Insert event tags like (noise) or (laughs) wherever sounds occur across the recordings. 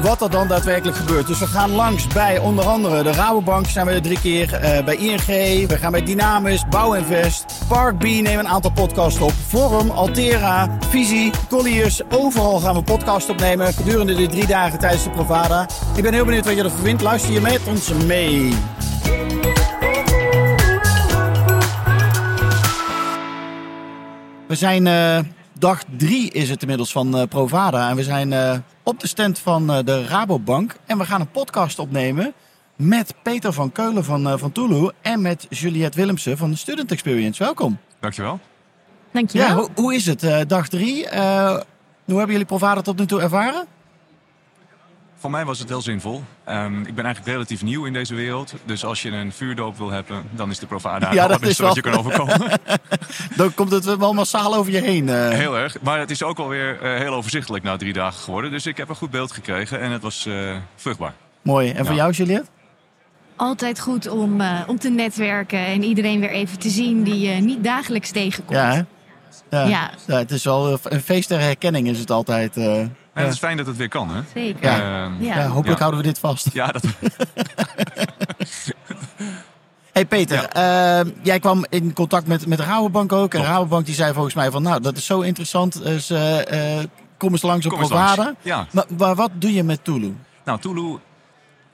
wat er dan daadwerkelijk gebeurt. Dus we gaan langs bij onder andere de Rabobank zijn we drie keer. eh, bij ING, we gaan bij Dynamis, Bouwinvest, Park B nemen een aantal podcasts op. Forum, Altera, Visie, Colliers. Overal gaan we podcasts opnemen gedurende de drie dagen tijdens de Provada. Ik ben heel benieuwd wat je ervan vindt. Luister je met ons mee. We zijn eh, dag drie is het inmiddels van eh, Provada. En we zijn op de stand van eh, de Rabobank. En we gaan een podcast opnemen met Peter van Keulen van, eh, van Tulu. En met Juliette Willemsen van de Student Experience. Welkom. Dankjewel. Dankjewel. Ja, hoe, hoe is het? eh, dag drie. Eh, hoe hebben jullie Provada tot nu toe ervaren? Voor mij was het heel zinvol. Ehm, ik ben eigenlijk relatief nieuw in deze wereld. Dus als je een vuurdoop wil hebben, dan is de Provada Ja, dat het is beste wat je kan overkomen. (laughs) Dan komt het wel massaal over je heen. eh. heel erg. Maar het is ook alweer eh heel overzichtelijk na drie dagen geworden. Dus ik heb een goed beeld gekregen en het was eh, vruchtbaar. Mooi. En voor jou, Juliette? Altijd goed om, eh, om te netwerken en iedereen weer even te zien die je niet dagelijks tegenkomt. Ja? Ja. Ja. Ja, het is wel een feest der herkenning is het altijd. En het is fijn dat het weer kan, hè? Zeker. Ja. Ehm, Ja. ja, hopelijk Ja. houden we dit vast. ja, dat, (laughs) Hey Peter, eh, jij kwam in contact met, met Rabobank ook. En. Rabobank die zei volgens mij van, nou, dat is zo interessant. Dus, eh, eh, kom eens langs op Provada. langs. Ja. Maar, maar wat doe je met Tulu? Nou, Tulu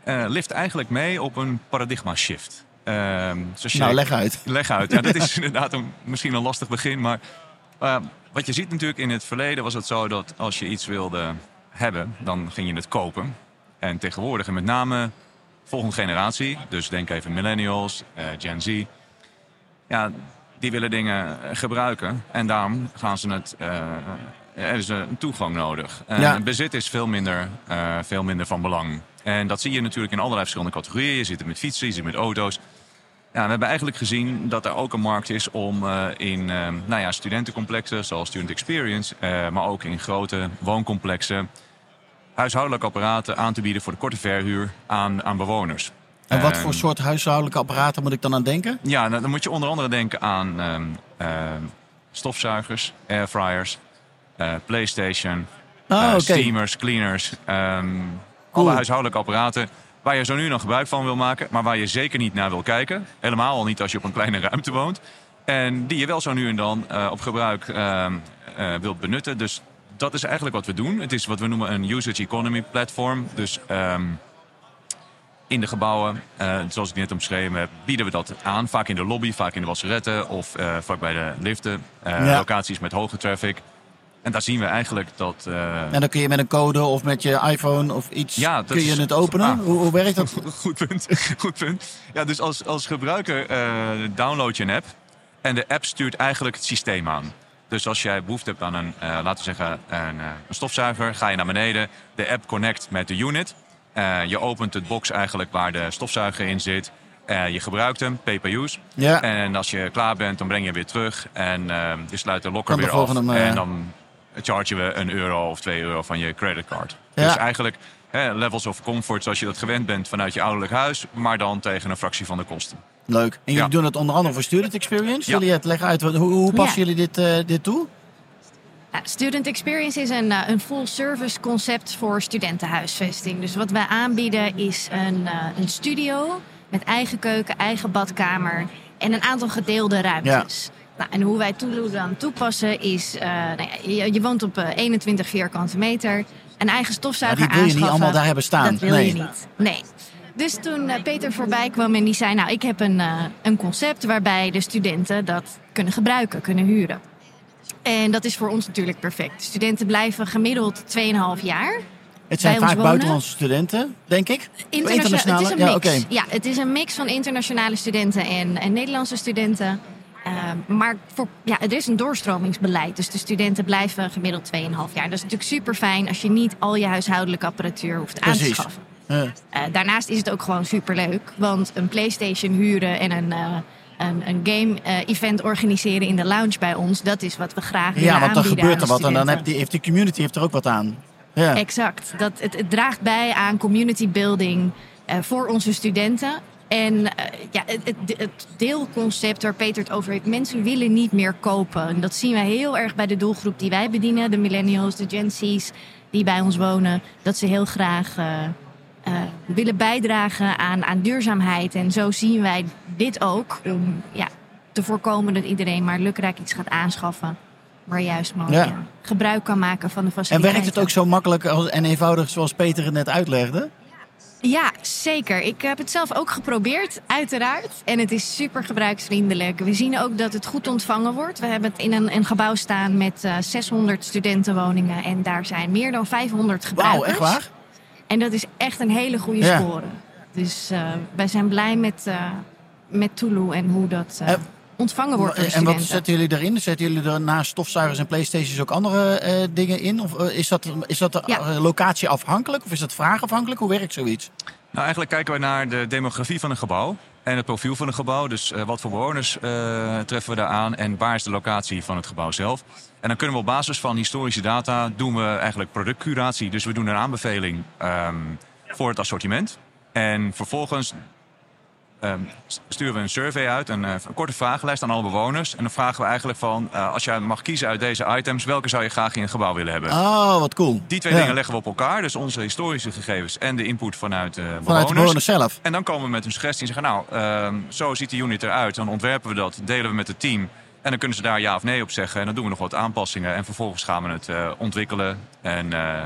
eh, lift eigenlijk mee op een paradigma shift. Ehm, Nou, leg uit. Leg uit. Ja, dat is (laughs) inderdaad een, misschien een lastig begin. Maar eh, wat je ziet natuurlijk in het verleden was het zo dat als je iets wilde hebben, dan ging je het kopen. En tegenwoordig, en met name volgende generatie, dus denk even millennials, eh, Gen Z. Ja, die willen dingen eh, gebruiken. En daarom gaan ze het. eh, er is een toegang nodig. En Ja. Bezit is veel minder, eh, veel minder van belang. En dat zie je natuurlijk in allerlei verschillende categorieën. Je zit er met fietsen, je zit met auto's. Ja, we hebben eigenlijk gezien dat er ook een markt is om eh, in eh, nou ja, studentencomplexen zoals Student Experience, eh, maar ook in grote wooncomplexen, huishoudelijke apparaten aan te bieden voor de korte verhuur aan, aan bewoners. En wat Ehm, voor soort huishoudelijke apparaten moet ik dan aan denken? Ja, nou, dan moet je onder andere denken aan ehm, ehm, stofzuigers, airfryers, PlayStation, Ah, steamers, cleaners. ehm, Cool. Alle huishoudelijke apparaten waar je zo nu nog gebruik van wil maken, maar waar je zeker niet naar wil kijken. Helemaal al niet als je op een kleine ruimte woont. En die je wel zo nu en dan eh, op gebruik ehm, eh, wilt benutten. Dus dat is eigenlijk wat we doen. Het is wat we noemen een usage economy platform. Dus ehm, in de gebouwen, eh, zoals ik net omschreven heb, bieden we dat aan. Vaak in de lobby, vaak in de wasseretten of vaak bij de liften. Ja. Locaties met hoge traffic. En daar zien we eigenlijk dat... eh, En dan kun je met een code of met je iPhone of iets, Ja, dat kun je is- het openen? Ah. Hoe, hoe werkt dat? (laughs) Goed punt. Goed punt. Ja, dus als, als gebruiker eh, download je een app. En de app stuurt eigenlijk het systeem aan. Dus als jij behoefte hebt aan een, eh, laten we zeggen, een, een stofzuiger, ga je naar beneden. De app connect met de unit. Je opent het box eigenlijk waar de stofzuiger in zit. Je gebruikt hem, use. Ja. En als je klaar bent, dan breng je hem weer terug. En je sluit de de weer af. En dan chargen we een euro of twee euro van je creditcard. Ja. Dus eigenlijk hè, levels of comfort zoals je dat gewend bent vanuit je ouderlijk huis. Maar dan tegen een fractie van de kosten. Leuk. En jullie Ja. doen het onder andere voor Student Experience. Ja. Juliette, leg uit, hoe, hoe passen Ja. jullie dit, eh, dit toe? Ja, Student Experience is een, eh, een full-service concept voor studentenhuisvesting. Dus wat wij aanbieden is een, eh, een studio met eigen keuken, eigen badkamer en een aantal gedeelde ruimtes. Nou, en hoe wij Tulu dan toepassen is, eh, nou ja, je, je woont op eh, 21 vierkante meter, een eigen stofzuiger Maar die wil je niet aanschaffen. allemaal daar hebben staan. Dat wil Nee. je niet. Nee. Dus toen eh, Peter voorbij kwam en die zei, nou ik heb een, eh, een concept waarbij de studenten dat kunnen gebruiken, kunnen huren. En dat is voor ons natuurlijk perfect. De studenten blijven gemiddeld 2,5 jaar. Het zijn vaak buitenlandse studenten, denk ik. Internationale, het is een Ja, mix. oké. Ja, het is een mix van internationale studenten en, en Nederlandse studenten. Eh, maar voor, ja, er is een doorstromingsbeleid. Dus de studenten blijven gemiddeld 2,5 jaar. Dat is natuurlijk super fijn als je niet al je huishoudelijke apparatuur hoeft aan te schaffen. Ja. Eh, daarnaast is het ook gewoon super leuk. Want een PlayStation huren en een, eh, een, een game-event organiseren in de lounge bij ons, dat is wat we graag willen Ja, want dan gebeurt er wat en dan heb die, heeft die community heeft er ook wat aan. Ja. Exact. Dat, het, het draagt bij aan community building eh, voor onze studenten. En eh, ja, het, het, deelconcept waar Peter het over heeft, mensen willen niet meer kopen. En dat zien wij heel erg bij de doelgroep die wij bedienen, de millennials, de Gen Z's die bij ons wonen. Dat ze heel graag eh, eh, willen bijdragen aan, aan duurzaamheid. En zo zien wij dit ook om ja, te voorkomen dat iedereen maar lukraak iets gaat aanschaffen. Maar juist Ja. ja, gebruik kan maken van de En faciliteiten. werkt het ook zo makkelijk en eenvoudig zoals Peter het net uitlegde? Ja, zeker. Ik heb het zelf ook geprobeerd, uiteraard. En het is super gebruiksvriendelijk. We zien ook dat het goed ontvangen wordt. We hebben het in een, een gebouw staan met eh, 600 studentenwoningen. En daar zijn meer dan 500 gebruikers. Wauw, echt waar? En dat is echt een hele goede Ja. score. Dus eh, wij zijn blij met, eh met Tulu en hoe dat eh, Eh, ontvangen wordt door En wat zetten jullie erin? Zetten jullie er naast stofzuigers en Playstations ook andere eh, dingen in? Of eh, is dat, is dat Ja. eh, locatie-afhankelijk of is dat vraagafhankelijk? Hoe werkt zoiets? Nou, eigenlijk kijken we naar de demografie van een gebouw en het profiel van een gebouw. Dus wat voor bewoners eh, treffen we daar aan en waar is de locatie van het gebouw zelf. En dan kunnen we op basis van historische data doen we eigenlijk productcuratie. Dus we doen een aanbeveling ehm, voor het assortiment. En vervolgens ehm, sturen we een survey uit, een, eh, een korte vragenlijst aan alle bewoners. En dan vragen we eigenlijk van, eh, als jij mag kiezen uit deze items, welke zou je graag in een gebouw willen hebben? Oh, wat cool. Die twee Ja. dingen leggen we op elkaar. Dus onze historische gegevens en de input vanuit de bewoners. Vanuit de bewoners zelf. En dan komen we met een suggestie en zeggen... nou, ehm, zo ziet de unit eruit. Dan ontwerpen we dat, delen we met het team. En dan kunnen ze daar ja of nee op zeggen. En dan doen we nog wat aanpassingen. En vervolgens gaan we het eh, ontwikkelen en eh,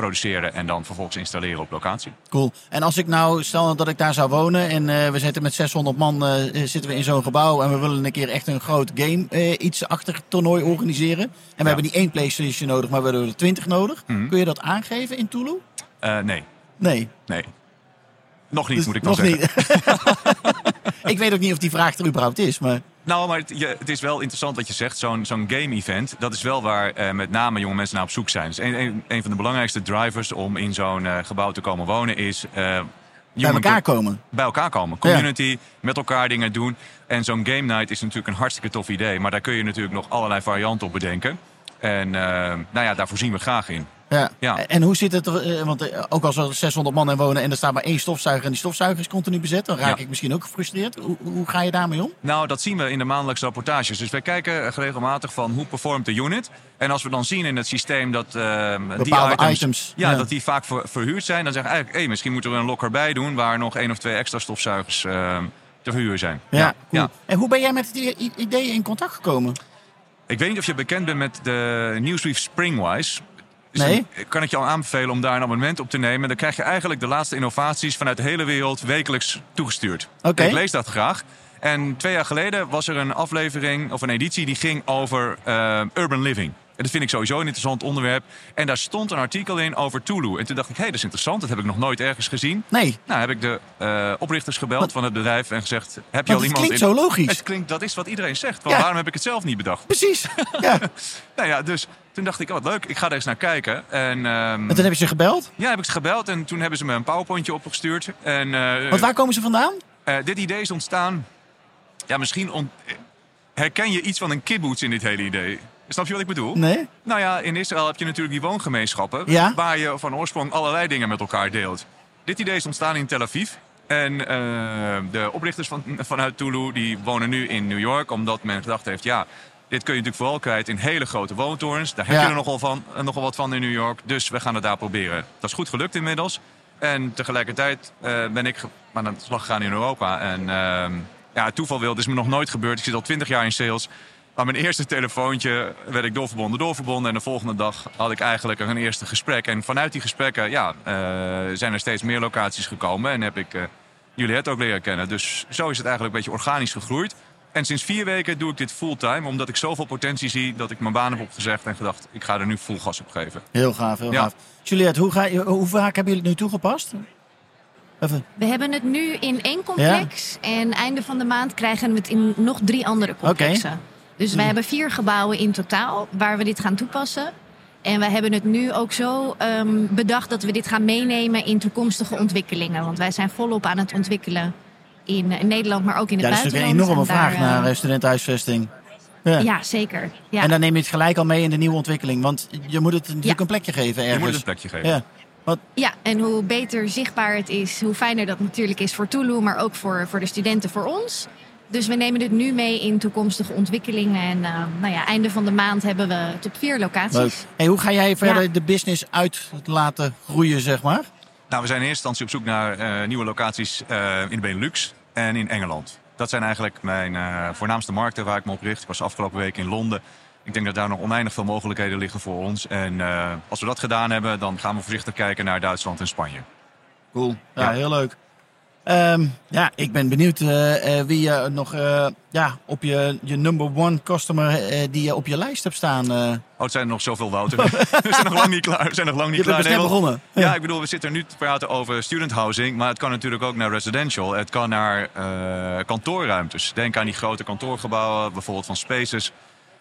produceren... en dan vervolgens installeren op locatie. Cool. En als ik nou, stel dat ik daar zou wonen en eh, we zitten met 600 man eh, zitten we in zo'n gebouw en we willen een keer echt een groot game eh, iets achter toernooi organiseren. En we hebben niet één PlayStation nodig, maar we hebben er 20 nodig. Mhm. Kun je dat aangeven in Tulu? Nee, Nee. nee. Nog niet, Dus moet ik nog zeggen. niet. (laughs) ik weet ook niet of die vraag er überhaupt is, maar Nou, maar het, je- het is wel interessant wat je zegt. Zo'n zo'n game-event, dat is wel waar eh, met name jonge mensen naar op zoek zijn. Dus een, een, een van de belangrijkste drivers om in zo'n eh, gebouw te komen wonen is... eh, bij elkaar komen. bij elkaar komen. Community, met elkaar dingen doen. En zo'n game night is natuurlijk een hartstikke tof idee. Maar daar kun je natuurlijk nog allerlei varianten op bedenken. En nou ja, daar voorzien we graag in. Ja. Ja. En hoe zit het er, eh, want eh, ook als er 600 man in wonen en er staat maar één stofzuiger en die stofzuiger is continu bezet, dan raak Ja. ik misschien ook gefrustreerd. Hoe, hoe ga je daarmee om? Nou, dat zien we in de maandelijkse rapportages. Dus wij kijken eh, regelmatig van hoe performt de unit. En als we dan zien in het systeem dat eh, die items, items, ja, ja. dat die vaak ver- verhuurd zijn, dan zeggen we eigenlijk, hey, misschien moeten we een locker bij doen waar nog één of twee extra stofzuigers eh, te verhuren zijn. Ja, cool. ja. En hoe ben jij met het i- i- idee in contact gekomen? Ik weet niet of je bekend bent met de Newsweek Springwise. Nee. kan ik je al aanbevelen om daar een abonnement op te nemen. Dan krijg je eigenlijk de laatste innovaties vanuit de hele wereld wekelijks toegestuurd. Oké. Ik lees dat graag. En twee jaar geleden was er een aflevering of een editie die ging over eh, urban living. En dat vind ik sowieso een interessant onderwerp. En daar stond een artikel in over Tulu. En toen dacht ik, hé, dat is interessant. Dat heb ik nog nooit ergens gezien. Nee, Nou, heb ik de eh, oprichters gebeld van het bedrijf en gezegd... Heb je want al het iemand klinkt in... zo logisch. Het klinkt, dat is wat iedereen zegt. Ja. Waarom heb ik het zelf niet bedacht? Precies. (laughs) Ja. Nou ja, dus toen dacht ik, oh, wat leuk, ik ga er eens naar kijken. En, ehm, En toen heb je ze gebeld. ja, heb ik ze gebeld en toen hebben ze me een powerpointje opgestuurd. En eh, Want waar komen ze vandaan? eh, dit idee is ontstaan... Ja, misschien on- herken je iets van een kibbutz in dit hele idee. Snap je wat ik bedoel? Nee. Nou ja, in Israël heb je natuurlijk die woongemeenschappen... Ja. waar je van oorsprong allerlei dingen met elkaar deelt. Dit idee is ontstaan in Tel Aviv. En eh, de oprichters van, vanuit Tulu die wonen nu in New York... omdat men gedacht heeft, ja, dit kun je natuurlijk vooral kwijt in hele grote woontorens. Daar heb Ja. je er nogal, van, eh, nogal wat van in New York. Dus we gaan het daar proberen. Dat is goed gelukt inmiddels. En tegelijkertijd eh, ben ik aan de slag gegaan in Europa. En ehm, ja, toeval wil, het is me nog nooit gebeurd. Ik zit al twintig jaar in sales. Aan mijn eerste telefoontje werd ik doorverbonden, doorverbonden. En de volgende dag had ik eigenlijk een eerste gesprek. En vanuit die gesprekken ja, eh, zijn er steeds meer locaties gekomen. En heb ik eh jullie het ook leren kennen. Dus zo is het eigenlijk een beetje organisch gegroeid. En sinds vier weken doe ik dit fulltime. Omdat ik zoveel potentie zie dat ik mijn baan heb opgezegd. En gedacht, ik ga er nu vol gas op geven. Heel gaaf, heel Ja. gaaf. Juliette, hoe, ga je, hoe vaak hebben jullie het nu toegepast? Even. We hebben het nu in één complex. En einde van de maand krijgen we het in nog drie andere complexen. Dus we hebben vier gebouwen in totaal waar we dit gaan toepassen. En we hebben het nu ook zo ehm, bedacht dat we dit gaan meenemen in toekomstige ontwikkelingen. Want wij zijn volop aan het ontwikkelen in, Nederland, maar ook in het Ja, dat is natuurlijk buitenland. een enorme En daar, vraag naar eh, eh, studentenhuisvesting. Ja. Ja, zeker. Ja. En dan neem je het gelijk al mee in de nieuwe ontwikkeling. Want je moet het natuurlijk Ja. een plekje geven ergens. Je moet het een plekje geven. Ja. Wat, Ja, en hoe beter zichtbaar het is, hoe fijner dat natuurlijk is voor Tulu, maar ook voor, voor de studenten, voor ons. Dus we nemen dit nu mee in toekomstige ontwikkelingen. En eh, nou ja, einde van de maand hebben we het op vier locaties. leuk. Hey, hoe ga jij verder Ja. de business uit laten groeien, zeg maar? Nou, we zijn in eerste instantie op zoek naar eh, nieuwe locaties eh, in de Benelux en in Engeland. Dat zijn eigenlijk mijn eh, voornaamste markten waar ik me op richt. Ik was afgelopen week in Londen. Ik denk dat daar nog oneindig veel mogelijkheden liggen voor ons. En eh, als we dat gedaan hebben, dan gaan we voorzichtig kijken naar Duitsland en Spanje. Cool. Ja, Ja. heel leuk. Ehm, ja, ik ben benieuwd eh, eh, wie je nog eh, ja, op je, je number one customer die je op je lijst hebt staan. Oh, het zijn er nog zoveel, Wouter. (laughs) we zijn nog lang niet klaar. We zijn nog lang niet je bent klaar. Nee, want- begonnen. Ja, ik bedoel, we zitten nu te praten over student housing, maar het kan natuurlijk ook naar residential. Het kan naar kantoorruimtes. Denk aan die grote kantoorgebouwen, bijvoorbeeld van Spaces,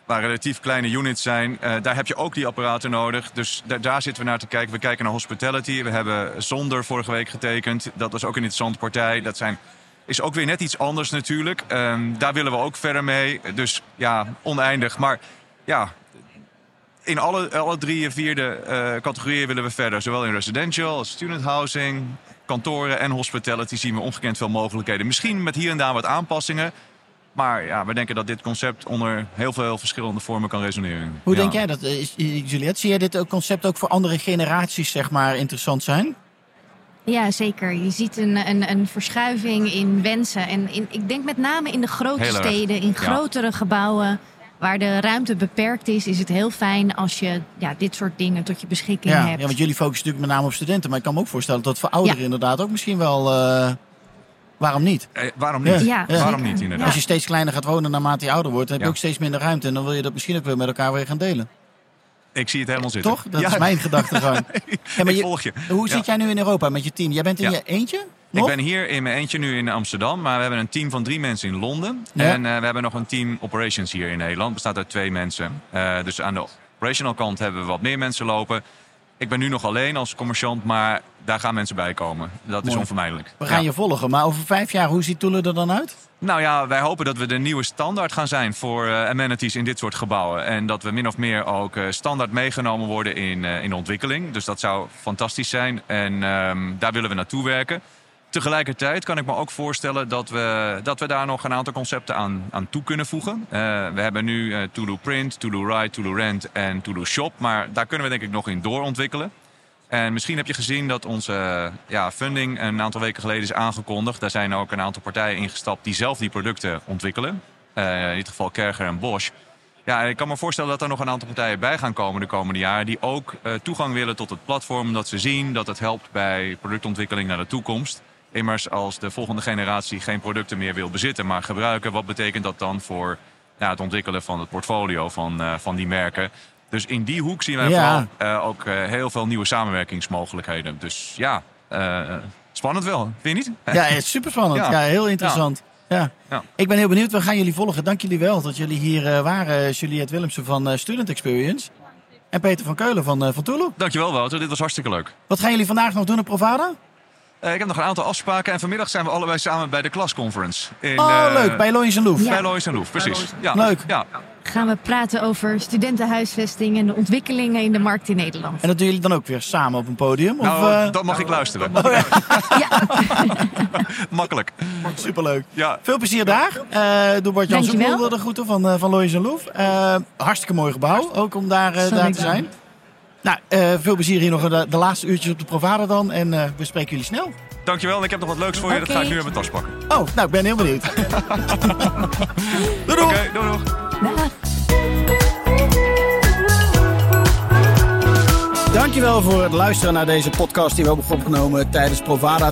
waar relatief kleine units zijn. Eh, daar heb je ook die apparaten nodig. Dus daar, zitten we naar te kijken. We kijken naar hospitality. We hebben Zonder vorige week getekend. Dat was ook een interessante partij. Dat zijn, is ook weer net iets anders natuurlijk. Ehm, daar willen we ook verder mee. Dus ja, oneindig. Maar ja, in alle, alle drie, vierde eh, categorieën willen we verder. Zowel in residential als student housing, kantoren en hospitality zien we ongekend veel mogelijkheden. Misschien met hier en daar wat aanpassingen. Maar ja, we denken dat dit concept onder heel veel verschillende vormen kan resoneren. Hoe Ja. denk jij dat, eh, is- Juliette? Zie jij dit concept ook voor andere generaties zeg maar, interessant zijn? Ja, zeker. Je ziet een, een, een verschuiving in wensen. En in, ik denk met name in de grote Heel erg. steden, in Ja. grotere gebouwen. Waar de ruimte beperkt is, is het heel fijn als je ja, dit soort dingen tot je beschikking Ja, hebt. ja, want jullie focussen natuurlijk met name op studenten. Maar ik kan me ook voorstellen dat voor ouderen Ja. inderdaad ook misschien wel... eh, waarom niet? Eh, waarom niet? Ja, Waarom niet, inderdaad? Als je steeds kleiner gaat wonen naarmate je ouder wordt... dan heb je ook steeds minder ruimte. En dan wil je dat misschien ook weer met elkaar weer gaan delen. Ik zie het helemaal zitten. Toch? Dat Ja, is mijn gedachtegang. (laughs) Ja, maar ik je- volg je. Hoe Ja. zit jij nu in Europa met je team? Jij bent in Ja. je eentje? Ik ben hier in mijn eentje nu in Amsterdam, maar we hebben een team van drie mensen in Londen. Ja. En eh, we hebben nog een team operations hier in Nederland. bestaat uit twee mensen. Eh, dus aan de operational kant hebben we wat meer mensen lopen. Ik ben nu nog alleen als commerciant, maar daar gaan mensen bij komen. Dat is onvermijdelijk. We gaan Ja. je volgen. Maar over vijf jaar, hoe ziet Toelen er dan uit? Nou ja, wij hopen dat we de nieuwe standaard gaan zijn voor eh, amenities in dit soort gebouwen. En dat we min of meer ook eh, standaard meegenomen worden in, eh, in de ontwikkeling. Dus dat zou fantastisch zijn. En ehm, daar willen we naartoe werken. Tegelijkertijd kan ik me ook voorstellen dat we, dat we daar nog een aantal concepten aan, aan toe kunnen voegen. Eh, we hebben nu eh To-Do Print, To-Do Write, To-Do Rent en To-Do Shop. Maar daar kunnen we denk ik nog in doorontwikkelen. En misschien heb je gezien dat onze eh, ja, funding een aantal weken geleden is aangekondigd. Daar zijn ook een aantal partijen ingestapt die zelf die producten ontwikkelen. In dit geval Kerger en Bosch. Ja, ik kan me voorstellen dat er nog een aantal partijen bij gaan komen de komende jaren. Die ook toegang willen tot het platform. Dat ze zien dat het helpt bij productontwikkeling naar de toekomst. Immers, als de volgende generatie geen producten meer wil bezitten, maar gebruiken, wat betekent dat dan voor ja, het ontwikkelen van het portfolio van, eh, van die merken? Dus in die hoek zien wij Ja. vooral eh, ook eh, heel veel nieuwe samenwerkingsmogelijkheden. Dus ja, spannend wel. Vind je niet? (laughs) Ja, is super spannend. Ja, Ja. heel interessant. Ja. Ja. Ik ben heel benieuwd. We gaan jullie volgen. Dank jullie wel dat jullie hier waren. Juliette Willemsen van Student Experience. En Peter van Keulen van, van Tulu. Dankjewel Wouter, dit was hartstikke leuk. Wat gaan jullie vandaag nog doen op Provada? Eh, ik heb nog een aantal afspraken en vanmiddag zijn we allebei samen bij de klasconference. In, Oh, eh, leuk. Bij Lois en Loef. Ja. Bij Lois en Loef, precies. Ja. Leuk. Ja. Gaan we praten over studentenhuisvesting en de ontwikkelingen in de markt in Nederland. En dat doen jullie dan ook weer samen op een podium? Of, Nou, eh, dat mag ik luisteren. Ja, (laughs) (laughs) Makkelijk. Superleuk. Ja. Veel plezier daar. Eh doe Bart Jan Dankjewel. Zoekmoel de groeten van, eh van Lois en Loef. Eh, hartstikke mooi gebouw. Ook om daar, daar te zijn. Nou, eh, veel plezier hier nog de, de laatste uurtjes op de Provada dan. En eh, we spreken jullie snel. Dankjewel. En ik heb nog wat leuks voor je. Dat ga ik nu in mijn tas pakken. Oh, nou, ik ben heel benieuwd. (laughs) doei, doei. Oké, doei doei. dag. Dankjewel voor het luisteren naar deze podcast die we hebben opgenomen tijdens Provada